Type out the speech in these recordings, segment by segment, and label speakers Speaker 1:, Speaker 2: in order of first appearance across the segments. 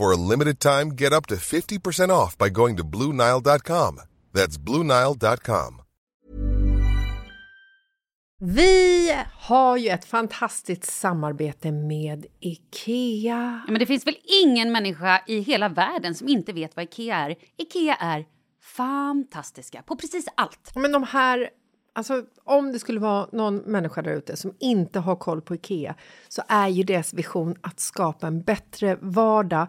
Speaker 1: For a limited time, get up to 50% off by going to BlueNile.com. That's BlueNile.com.
Speaker 2: Vi har ju ett fantastiskt samarbete med Ikea.
Speaker 3: Ja, men det finns väl ingen människa i hela världen som inte vet vad Ikea är. Ikea är fantastiska på precis allt.
Speaker 2: Men de här, alltså om det skulle vara någon människa där ute som inte har koll på Ikea så är ju deras vision att skapa en bättre vardag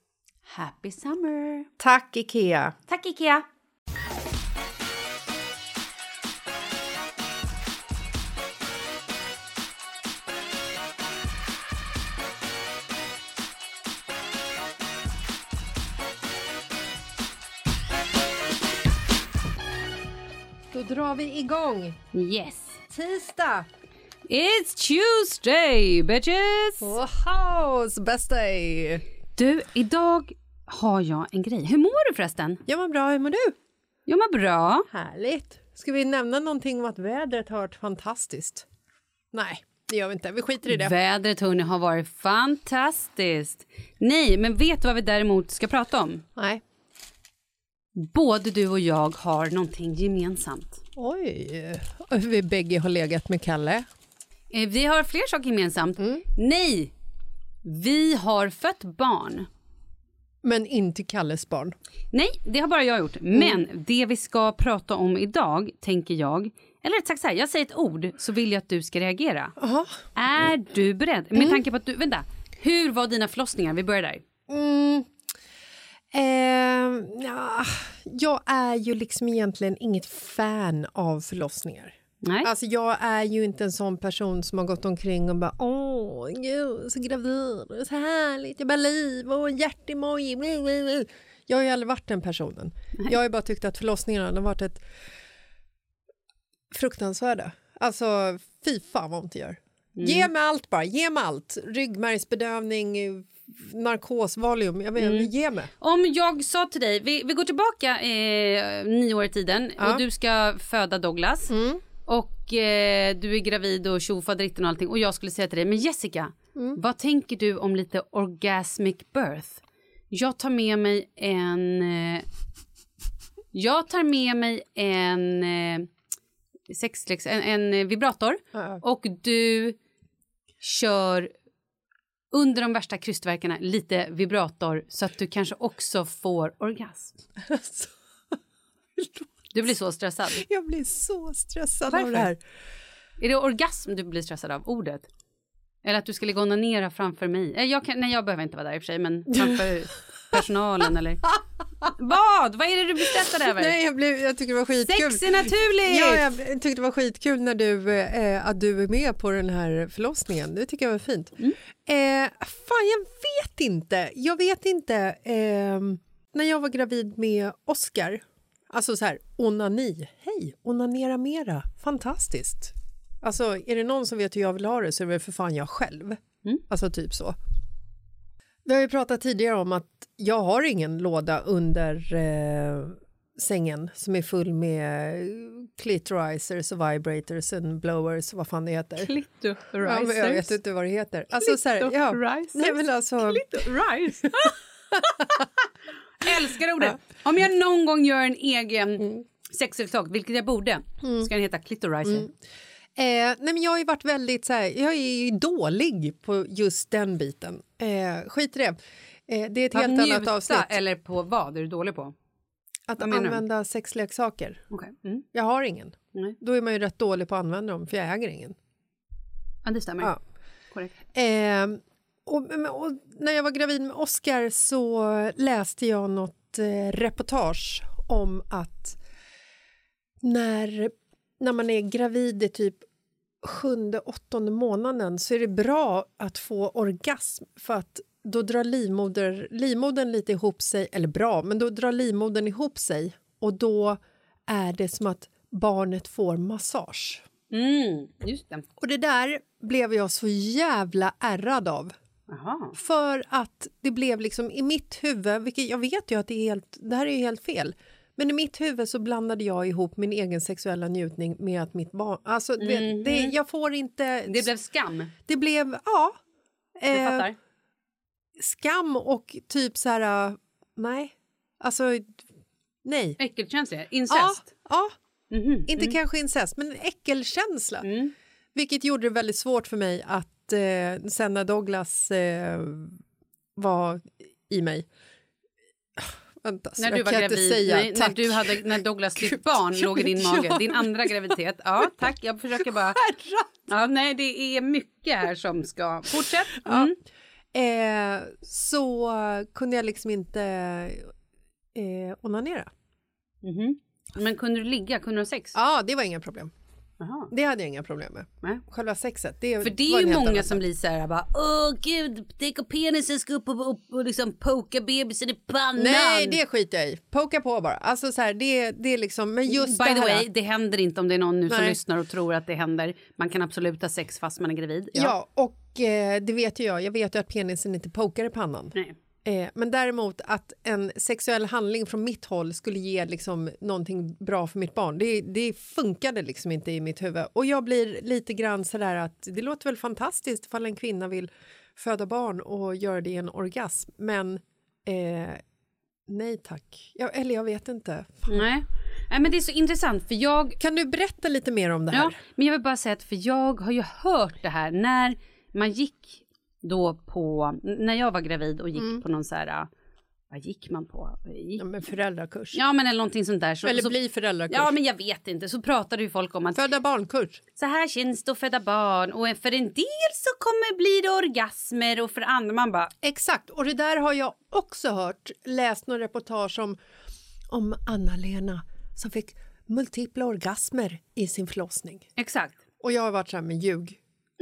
Speaker 3: Happy summer!
Speaker 2: Tack, Ikea!
Speaker 3: Tack Ikea!
Speaker 2: Då drar vi igång.
Speaker 3: Yes!
Speaker 2: Tisdag!
Speaker 3: It's Tuesday, bitches!
Speaker 2: Wow, best day!
Speaker 3: Du, idag har jag en grej. Hur mår du förresten?
Speaker 2: Jag mår bra, hur mår du?
Speaker 3: Jag mår bra.
Speaker 2: Härligt. Ska vi nämna någonting om att vädret har varit fantastiskt? Nej, det gör vi inte. Vi skiter i det.
Speaker 3: Vädret hörni, har varit fantastiskt. Nej, men vet du vad vi däremot ska prata om?
Speaker 2: Nej.
Speaker 3: Både du och jag har någonting gemensamt.
Speaker 2: Oj, vi bägge har legat med Kalle.
Speaker 3: Eh, Vi har fler saker gemensamt.
Speaker 2: Mm.
Speaker 3: Nej! Vi har fött barn.
Speaker 2: Men inte Kalles barn.
Speaker 3: Nej, det har bara jag gjort.
Speaker 2: Mm.
Speaker 3: Men det vi ska prata om idag, tänker jag... Eller rätt sagt så här, jag säger ett ord så vill jag att du ska reagera.
Speaker 2: Aha.
Speaker 3: Är du beredd?
Speaker 2: Mm.
Speaker 3: Med tanke på att du... Vänta. Hur var dina förlossningar? Vi börjar där.
Speaker 2: Mm. Ehm, ja, jag är ju liksom egentligen inget fan av förlossningar.
Speaker 3: Nej.
Speaker 2: Alltså jag är ju inte en sån person som har gått omkring och bara åh, gud, så gravid, så härligt, jag bara liv och en hjärtemoji. bli, bli, bli." Jag har ju aldrig varit den personen. Jag har ju bara tyckt att förlossningarna har varit ett fruktansvärda. Alltså fy fan vad ont det gör. Ge mig allt bara, ge mig allt. Ryggmärgsbedövning, narkos, valium. Jag vet,
Speaker 3: Mm.
Speaker 2: Ge mig.
Speaker 3: Om jag sa till dig, vi, vi går tillbaka eh, nio år i tiden
Speaker 2: Ja.
Speaker 3: och du ska föda Douglas.
Speaker 2: Mm.
Speaker 3: Och eh, du är gravid och tjofaderittan och allting. Och jag skulle säga till dig, men Jessica,
Speaker 2: Mm.
Speaker 3: vad tänker du om lite orgasmic birth? Jag tar med mig en... Eh, jag tar med mig en eh, sexlex, en, en vibrator.
Speaker 2: Ja.
Speaker 3: Och du kör under de värsta krystvärkarna lite vibrator så att du kanske också får orgasm. Du blir så stressad.
Speaker 2: jag blir så stressad
Speaker 3: Varför?
Speaker 2: av det här.
Speaker 3: Är det orgasm du blir stressad av, ordet? Eller att du skulle gå och onanera framför mig? Eh, Jag kan, nej, jag behöver inte vara där i och för sig, men framför personalen eller... Vad? Vad är det du blir stressad över?
Speaker 2: Nej, jag, blev, jag tyckte det var skitkul.
Speaker 3: Sex är naturligt!
Speaker 2: Ja, jag tyckte det var skitkul när du, eh, att du är med på den här förlossningen. Det tycker jag var fint.
Speaker 3: Mm.
Speaker 2: Eh, fan, jag vet inte. Jag vet inte. Eh, när jag var gravid med Oscar, alltså så här, onani. Hej, onanera mera. Fantastiskt. Alltså, är det någon som vet hur jag vill ha det så är det väl för fan jag själv.
Speaker 3: Mm.
Speaker 2: Alltså typ så. Vi har ju pratat tidigare om att jag har ingen låda under eh, sängen som är full med clitorizers och vibrators and blowers, vad fan det heter. Ja, men jag vet inte vad det heter. Alltså, så här, ja. Nej, men alltså,
Speaker 3: Rice. Älskar ordet. Om jag någon gång gör en egen
Speaker 2: Mm.
Speaker 3: sexleksak, vilket jag borde, ska den heta clitorizer.
Speaker 2: eh, nej, men jag har ju varit väldigt så här, jag är ju dålig på just den biten. Eh, skit i det. Eh, det är ett helt annat avsnitt.
Speaker 3: eller på vad är du dålig på?
Speaker 2: Att
Speaker 3: menar du?
Speaker 2: använda sexleksaker.
Speaker 3: Okej. Mm.
Speaker 2: Jag har ingen.
Speaker 3: Nej.
Speaker 2: Då är man ju rätt dålig på att använda dem, för jag äger ingen.
Speaker 3: Ja, det stämmer.
Speaker 2: Ja.
Speaker 3: Korrekt.
Speaker 2: Eh, och, och när jag var gravid med Oscar så läste jag något eh, reportage om att när, när man är gravid i typ sjunde, åttonde månaden så är det bra att få orgasm för att då drar livmoder, livmodern lite ihop sig, eller bra, men då drar livmodern ihop sig och då är det som att barnet får massage.
Speaker 3: Mm, just det.
Speaker 2: Och det där blev jag så jävla ärrad av.
Speaker 3: Jaha.
Speaker 2: För att det blev liksom i mitt huvud, vilket jag vet ju att det är helt, det här är ju helt fel. Men i mitt huvud så blandade jag ihop min egen sexuella njutning med att mitt barn... Alltså, du vet, det, jag får inte...
Speaker 3: Det blev skam.
Speaker 2: det blev, ja.
Speaker 3: Jag
Speaker 2: eh,
Speaker 3: fattar.
Speaker 2: skam och typ så här... äh, Nej. Alltså, nej.
Speaker 3: Äckelkänsla.
Speaker 2: Ja,
Speaker 3: Incest.
Speaker 2: ja.
Speaker 3: Mhm.
Speaker 2: Inte kanske incest, men en äckelkänsla.
Speaker 3: Mm.
Speaker 2: Vilket gjorde det väldigt svårt för mig att eh, sen när Douglas eh, var i mig... Vänta, så
Speaker 3: När du var gravid,
Speaker 2: säga
Speaker 3: när, när, du hade, när Douglas ditt barn
Speaker 2: ja,
Speaker 3: låg i din mage,
Speaker 2: ja.
Speaker 3: din andra graviditet. Ja, tack, jag försöker bara... Ja, nej, det är mycket här som ska... Fortsätt. Mm.
Speaker 2: Eh, så kunde jag liksom inte eh, onanera.
Speaker 3: Mhm. Men kunde du ligga? Kunde du ha sex?
Speaker 2: Ja, det var inga problem.
Speaker 3: Jaha.
Speaker 2: Det hade jag inga problem med.
Speaker 3: Nej.
Speaker 2: Själva sexet. Det
Speaker 3: För det är ju många
Speaker 2: annan
Speaker 3: som blir så här bara Åh gud, tänk om penisen ska upp och, upp och liksom poka bebisen i pannan.
Speaker 2: Nej, det skiter jag i. Poka på bara. Alltså så här, det, det är liksom, men just
Speaker 3: By
Speaker 2: det
Speaker 3: the
Speaker 2: här.
Speaker 3: way, det händer inte om det är någon nu som
Speaker 2: Nej.
Speaker 3: lyssnar och tror att det händer. Man kan absolut ha sex fast man är gravid.
Speaker 2: Ja, och eh, det vet ju jag. Jag vet ju att penisen inte pokar i pannan.
Speaker 3: Nej.
Speaker 2: Eh, men däremot att en sexuell handling från mitt håll skulle ge liksom någonting bra för mitt barn, det, det funkade liksom inte i mitt huvud. Och jag blir lite grann sådär att det låter väl fantastiskt ifall en kvinna vill föda barn och göra det i en orgasm, men eh, nej tack. Jag, eller jag vet inte. Fan.
Speaker 3: Nej. Nej, men det är så intressant för jag
Speaker 2: Kan du berätta lite mer om det här?
Speaker 3: Ja, men jag vill bara säga att för jag har ju hört det här när man gick då på, när jag var gravid och gick på någon så här, vad gick man på? Gick,
Speaker 2: Ja, men föräldrakurs.
Speaker 3: ja men eller någonting sånt där. Så,
Speaker 2: eller
Speaker 3: så,
Speaker 2: bli föräldrakurs.
Speaker 3: Ja men jag vet inte, så pratade ju folk om att
Speaker 2: Föda barnkurs.
Speaker 3: så här känns det att föda barn och för en del så kommer bli det orgasmer och för andra man bara
Speaker 2: Exakt, och det där har jag också hört, läst några reportage om, om Anna-Lena som fick multipla orgasmer i sin förlossning.
Speaker 3: exakt.
Speaker 2: Och jag har varit så här med ljug.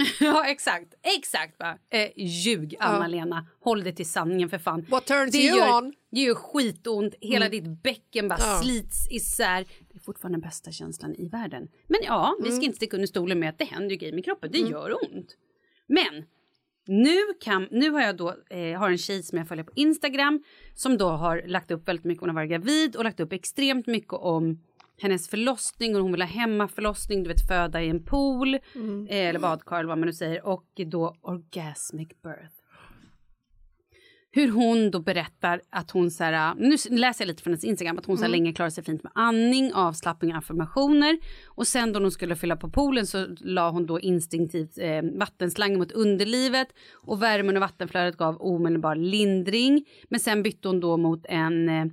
Speaker 3: ja exakt, exakt va. Eh, ljug Anna-Lena, håll dig till sanningen för fan.
Speaker 2: What turns
Speaker 3: det
Speaker 2: you
Speaker 3: gör,
Speaker 2: on?
Speaker 3: Det gör skitont, hela ditt bäcken bara
Speaker 2: Ja.
Speaker 3: slits isär. Det är fortfarande den bästa känslan i världen. Men ja, vi ska inte sticka under stolen med att det händer ju grejer med kroppen, det gör ont. Men Nu, kan, nu har jag då eh, har en tjej som jag följer på Instagram som då har lagt upp väldigt mycket. Hon har varit gravid och lagt upp extremt mycket om hennes förlossning och hon vill ha hemmaförlossning, du vet föda i en pool eh, eller badkar eller vad man nu säger och då orgasmic birth. Hur hon då berättar att hon så här, nu läser jag lite från hennes Instagram, att hon så här länge klarar sig fint med andning, avslappning och affirmationer. Och sen då hon skulle fylla på poolen så la hon då instinktivt eh, vattenslangen mot underlivet och värmen och vattenflödet gav omedelbar lindring. Men sen bytte hon då mot en eh,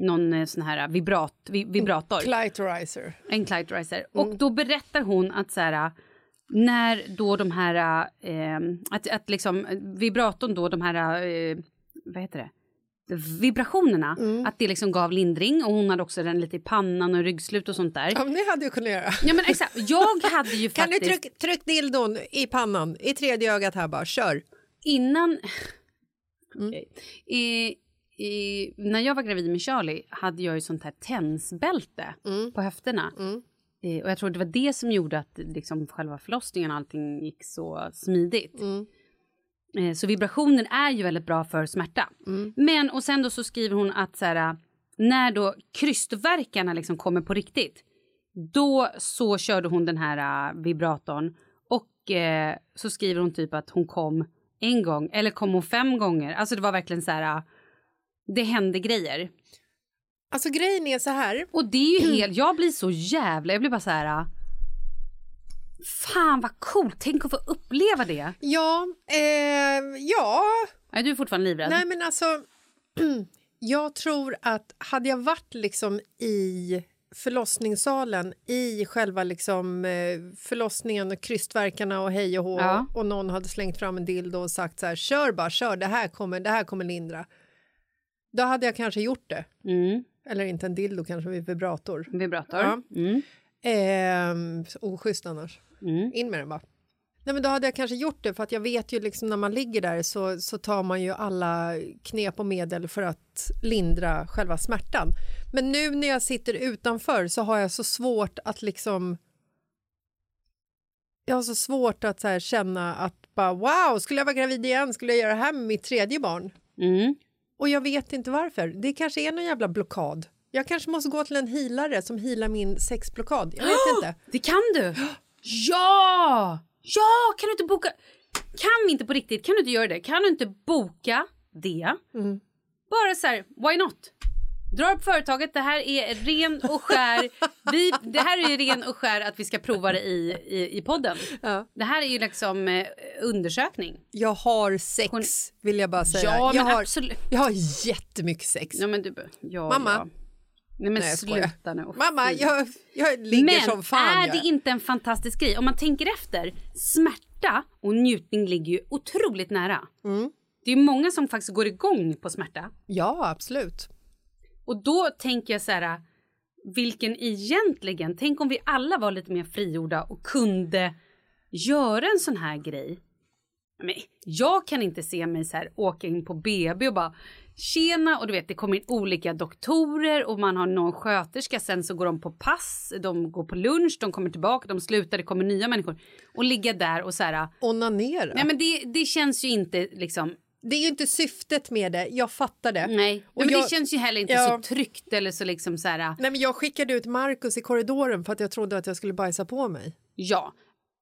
Speaker 3: någon eh, sån här vibrat, vi, vibrator.
Speaker 2: Clitorizer.
Speaker 3: En clitorizer. Och då berättar hon att så här, när då de här, eh, att, att liksom vibratorn då, de här, eh, vad heter det? vibrationerna, att det liksom gav lindring och hon hade också den lite i pannan och ryggslut och sånt där.
Speaker 2: Ja, men det hade jag kunnat göra.
Speaker 3: Ja men exakt, jag hade ju
Speaker 2: Kan
Speaker 3: faktiskt
Speaker 2: du trycka tryck dildon i pannan, i tredje ögat här bara, kör.
Speaker 3: innan...
Speaker 2: Mm.
Speaker 3: I, i, när jag var gravid med Charlie hade jag ju sånt här tensbälte
Speaker 2: Mm.
Speaker 3: på höfterna. Eh, och jag tror det var det som gjorde att liksom, själva förlossningen och allting gick så smidigt.
Speaker 2: Mm.
Speaker 3: Eh, så vibrationer är ju väldigt bra för smärta.
Speaker 2: Mm.
Speaker 3: Men och sen då så skriver hon att så här, när då krystvärkarna liksom kommer på riktigt. Då så körde hon den här uh, vibratorn och eh, så skriver hon typ att hon kom en gång eller kom hon fem gånger. Alltså det var verkligen så här. uh, det hände grejer.
Speaker 2: Alltså grejen är så här,
Speaker 3: Och det är ju helt, jag blir så jävla, jag blir bara så här. uh, Fan vad coolt, tänk att få uppleva det.
Speaker 2: ja, eh, ja,
Speaker 3: Nej, du är fortfarande livrädd.
Speaker 2: nej men alltså, jag tror att hade jag varit liksom i förlossningssalen i själva liksom eh, förlossningen och krystverkarna och hej och hå
Speaker 3: Ja.
Speaker 2: och någon hade slängt fram en dildo och sagt så här kör bara, kör, det här kommer, det här kommer lindra. Då hade jag kanske gjort det.
Speaker 3: Mm,
Speaker 2: Eller inte en dildo, kanske en vibrator.
Speaker 3: vibrator.
Speaker 2: Ja.
Speaker 3: Mm,
Speaker 2: Ehm, oschysst annars.
Speaker 3: mm.
Speaker 2: In med den bara. Nej, men då hade jag kanske gjort det för att jag vet ju liksom när man ligger där så, så tar man ju alla knep och medel för att lindra själva smärtan. Men nu när jag sitter utanför så har jag så svårt att liksom jag har så svårt att så känna att bara wow, skulle jag vara gravid igen skulle jag göra det här med mitt tredje barn.
Speaker 3: Mm.
Speaker 2: Och jag vet inte varför. Det kanske är någon jävla blockad. Jag kanske måste gå till en healare som healar min sexblockad. Jag vet inte.
Speaker 3: Det kan du! Ja! Ja! Kan du inte boka... Kan vi inte på riktigt, kan du inte göra det? Kan du inte boka det?
Speaker 2: Mm.
Speaker 3: Bara så här, why not? Dra upp företaget, det här är ren och skär. Vi, det här är ju ren och skär att vi ska prova det i, i, i podden.
Speaker 2: Ja.
Speaker 3: Det här är ju liksom eh, undersökning.
Speaker 2: Jag har sex,
Speaker 3: Hon-
Speaker 2: vill jag bara säga.
Speaker 3: Ja,
Speaker 2: jag,
Speaker 3: men
Speaker 2: har,
Speaker 3: absolut.
Speaker 2: jag har jättemycket sex.
Speaker 3: Ja, men du, ja,
Speaker 2: Mamma.
Speaker 3: Ja. Nej, men
Speaker 2: Nej, jag
Speaker 3: sluta nu.
Speaker 2: Mamma, jag, jag ligger
Speaker 3: Men
Speaker 2: som fan.
Speaker 3: är
Speaker 2: jag.
Speaker 3: det inte en fantastisk grej? Om man tänker efter, smärta och njutning ligger ju otroligt nära.
Speaker 2: Mm.
Speaker 3: Det är ju många som faktiskt går igång på smärta.
Speaker 2: Ja, absolut.
Speaker 3: Och då tänker jag så här, vilken egentligen, tänk om vi alla var lite mer frigjorda och kunde göra en sån här grej. Men jag kan inte se mig så här åka in på BB och bara tjena och du vet det kommer in olika doktorer och man har någon sköterska sen så går de på pass, de går på lunch, de kommer tillbaka, de slutar, det kommer nya människor och ligga där och så här.
Speaker 2: Onanera.
Speaker 3: Nej men det, det känns ju inte liksom
Speaker 2: Det är ju inte syftet med det, jag fattar det.
Speaker 3: Nej,
Speaker 2: Och
Speaker 3: men
Speaker 2: jag-
Speaker 3: det känns ju heller inte
Speaker 2: Ja.
Speaker 3: så tryggt eller så liksom så här.
Speaker 2: Nej, men jag skickade ut Markus i korridoren för att jag trodde att jag skulle bajsa på mig.
Speaker 3: Ja.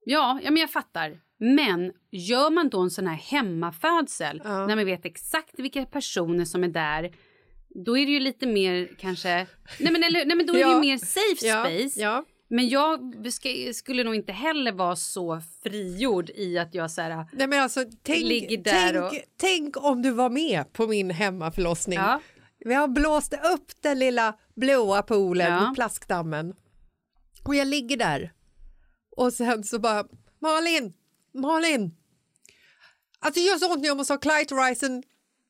Speaker 3: Ja, ja men jag fattar. Men gör man då en sån här hemmafödsel
Speaker 2: Ja.
Speaker 3: när man vet exakt vilka personer som är där då är det ju lite mer kanske... Nej men, eller, nej, men då är det
Speaker 2: Ja.
Speaker 3: ju mer safe space. Men jag skulle nog inte heller vara så frigjord i att jag så här...
Speaker 2: Nej, men alltså, tänk,
Speaker 3: Ligger där
Speaker 2: tänk,
Speaker 3: och-
Speaker 2: tänk om du var med på min hemmaförlossning.
Speaker 3: Ja.
Speaker 2: Vi har blåst upp den lilla blåa poolen
Speaker 3: Ja.
Speaker 2: plaskdammen. Och jag ligger där. Och sen så bara, Malin, Malin. Alltså det gör så ont när jag måste ha clitorisen.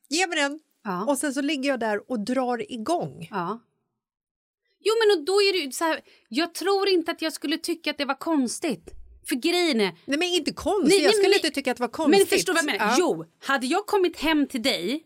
Speaker 2: Ge mig den.
Speaker 3: Ja.
Speaker 2: Och sen så ligger jag där och drar igång.
Speaker 3: ja. Jo men och då är det så här, jag tror inte att jag skulle tycka att det var konstigt. För grejen är,
Speaker 2: Nej men inte konstigt,
Speaker 3: Nej,
Speaker 2: jag
Speaker 3: nej,
Speaker 2: skulle
Speaker 3: men-
Speaker 2: inte tycka att det var konstigt.
Speaker 3: Men förstår vad jag menar?
Speaker 2: Ja.
Speaker 3: Jo, hade jag kommit hem till dig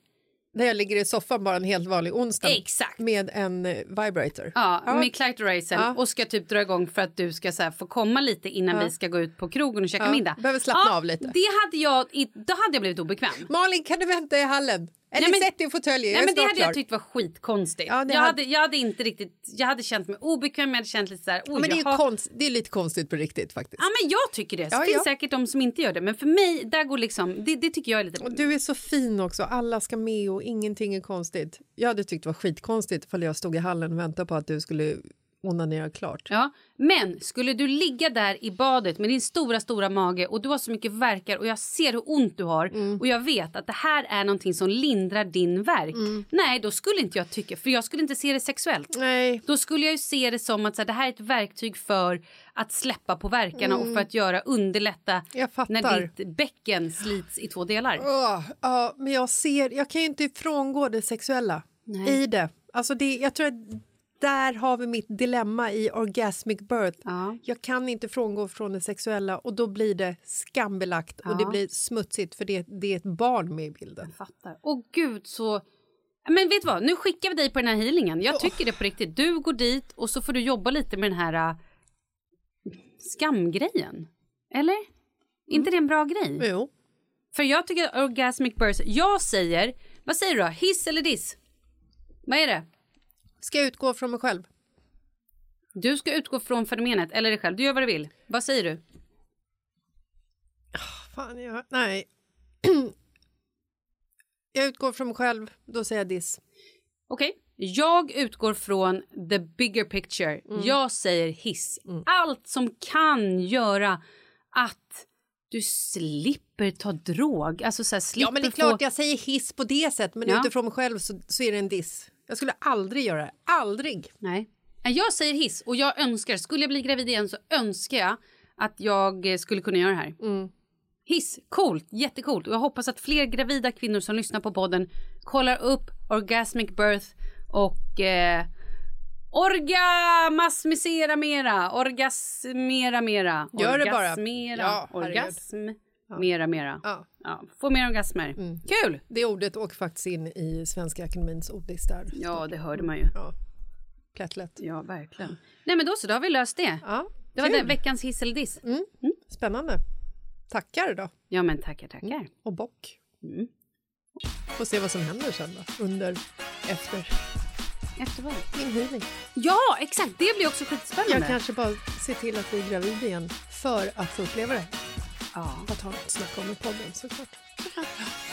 Speaker 2: Där jag ligger i soffan bara en helt vanlig onsdag
Speaker 3: Exakt.
Speaker 2: med en eh, vibrator.
Speaker 3: Ja, med clitorisen
Speaker 2: Ja.
Speaker 3: och ska typ dra igång för att du ska så få komma lite innan vi ska gå ut på krogen och käka
Speaker 2: Ja,
Speaker 3: middag.
Speaker 2: behöver slappna av lite.
Speaker 3: Det hade jag, då hade jag blivit obekväm.
Speaker 2: Malin, kan du vänta i hallen? Eller
Speaker 3: Nej, men-
Speaker 2: sätt dig i fåtöljen, jag
Speaker 3: Nej, men det hade jag
Speaker 2: klar.
Speaker 3: tyckt var skitkonstigt.
Speaker 2: Ja, det
Speaker 3: jag,
Speaker 2: hade-
Speaker 3: hade, jag hade inte riktigt, jag hade känt mig obekväm, jag hade känt lite så här,
Speaker 2: Ja, men det är,
Speaker 3: jaha.
Speaker 2: konst, det är lite konstigt på riktigt faktiskt.
Speaker 3: Ja men jag tycker det. Så
Speaker 2: Ja,
Speaker 3: finns
Speaker 2: ja.
Speaker 3: säkert de som inte gör det. Men för mig, där går liksom, det, det tycker jag är lite...
Speaker 2: Och du är så fin också, alla ska med och ingenting är konstigt. Jag hade tyckt det var skitkonstigt ifall jag stod i hallen och väntade på att du skulle onanera klart.
Speaker 3: Ja, men skulle du ligga där i badet med din stora, stora mage och du har så mycket verkar och jag ser hur ont du har
Speaker 2: Mm.
Speaker 3: och jag vet att det här är någonting som lindrar din verk.
Speaker 2: Mm.
Speaker 3: Nej, då skulle inte jag tycka, för jag skulle inte se det sexuellt.
Speaker 2: Nej,
Speaker 3: Då skulle jag ju se det som att så här, det här är ett verktyg för att släppa på verkarna och för att göra underlätta
Speaker 2: Mm.
Speaker 3: När ditt bäcken slits i två delar.
Speaker 2: Ja, men jag ser, jag kan ju inte frångå det sexuella
Speaker 3: Nej.
Speaker 2: i det. Alltså det. Jag tror att där har vi mitt dilemma i orgasmic birth.
Speaker 3: Ja.
Speaker 2: Jag kan inte frångå från det sexuella och då blir det skambelagt och det
Speaker 3: Ja.
Speaker 2: blir smutsigt för det, det är ett barn med i bilden.
Speaker 3: Fattar. Åh gud så... Men vet du vad, nu skickar vi dig på den här healingen. Jag tycker det på riktigt. Du går dit och så får du jobba lite med den här äh, skamgrejen. Eller? inte det en bra grej?
Speaker 2: Jo.
Speaker 3: För jag tycker orgasmic burst, jag säger, vad säger du då? Hiss eller diss? Vad är det?
Speaker 2: Ska jag utgå från mig själv?
Speaker 3: Du ska utgå från fenomenet eller dig själv. Du gör vad du vill. Vad säger du?
Speaker 2: Fan, jag, nej. jag utgår från mig själv, då säger jag diss.
Speaker 3: Okej. Jag utgår från the bigger picture. Jag säger hiss. Allt som kan göra att du slipper ta drog. Alltså så här, slipper
Speaker 2: Ja, men det är
Speaker 3: få...
Speaker 2: klart jag säger hiss på det sättet, men
Speaker 3: Ja.
Speaker 2: utifrån mig själv så, så är det en diss. Jag skulle aldrig göra det. Aldrig.
Speaker 3: Nej. Jag säger hiss och jag önskar, skulle jag bli gravid igen så önskar jag att jag eh, skulle kunna göra det här. Hiss, coolt, jättecoolt. Och jag hoppas att fler gravida kvinnor som lyssnar på podden kollar upp orgasmic birth och eh, orgasmisera mera, orgasmera mera.
Speaker 2: Gör det bara.
Speaker 3: Orgasmera,
Speaker 2: Ja, herregud.
Speaker 3: Orgasm, mera mera.
Speaker 2: Ja.
Speaker 3: Ja, få mer orgasmer. Kul!
Speaker 2: Det ordet åker faktiskt in i Svenska Akademins ordlista.
Speaker 3: Ja, det hörde man ju.
Speaker 2: Ja. Plättlätt.
Speaker 3: Ja, verkligen. Nej, men då så, då har vi löst det.
Speaker 2: Ja,
Speaker 3: Det var det, veckans hiss eller diss.
Speaker 2: Spännande. Tackar då.
Speaker 3: Ja, men tackar, tackar.
Speaker 2: Och bock.
Speaker 3: Mm.
Speaker 2: Får se vad som händer sen då. Under, efter
Speaker 3: Efter vad?
Speaker 2: min healing.
Speaker 3: Ja, exakt. Det blir också skitspännande.
Speaker 2: Jag kanske bara ser till att bli gravid igen för att få uppleva det.
Speaker 3: Ja.
Speaker 2: Att ha något att snacka om i podden såklart. Tack!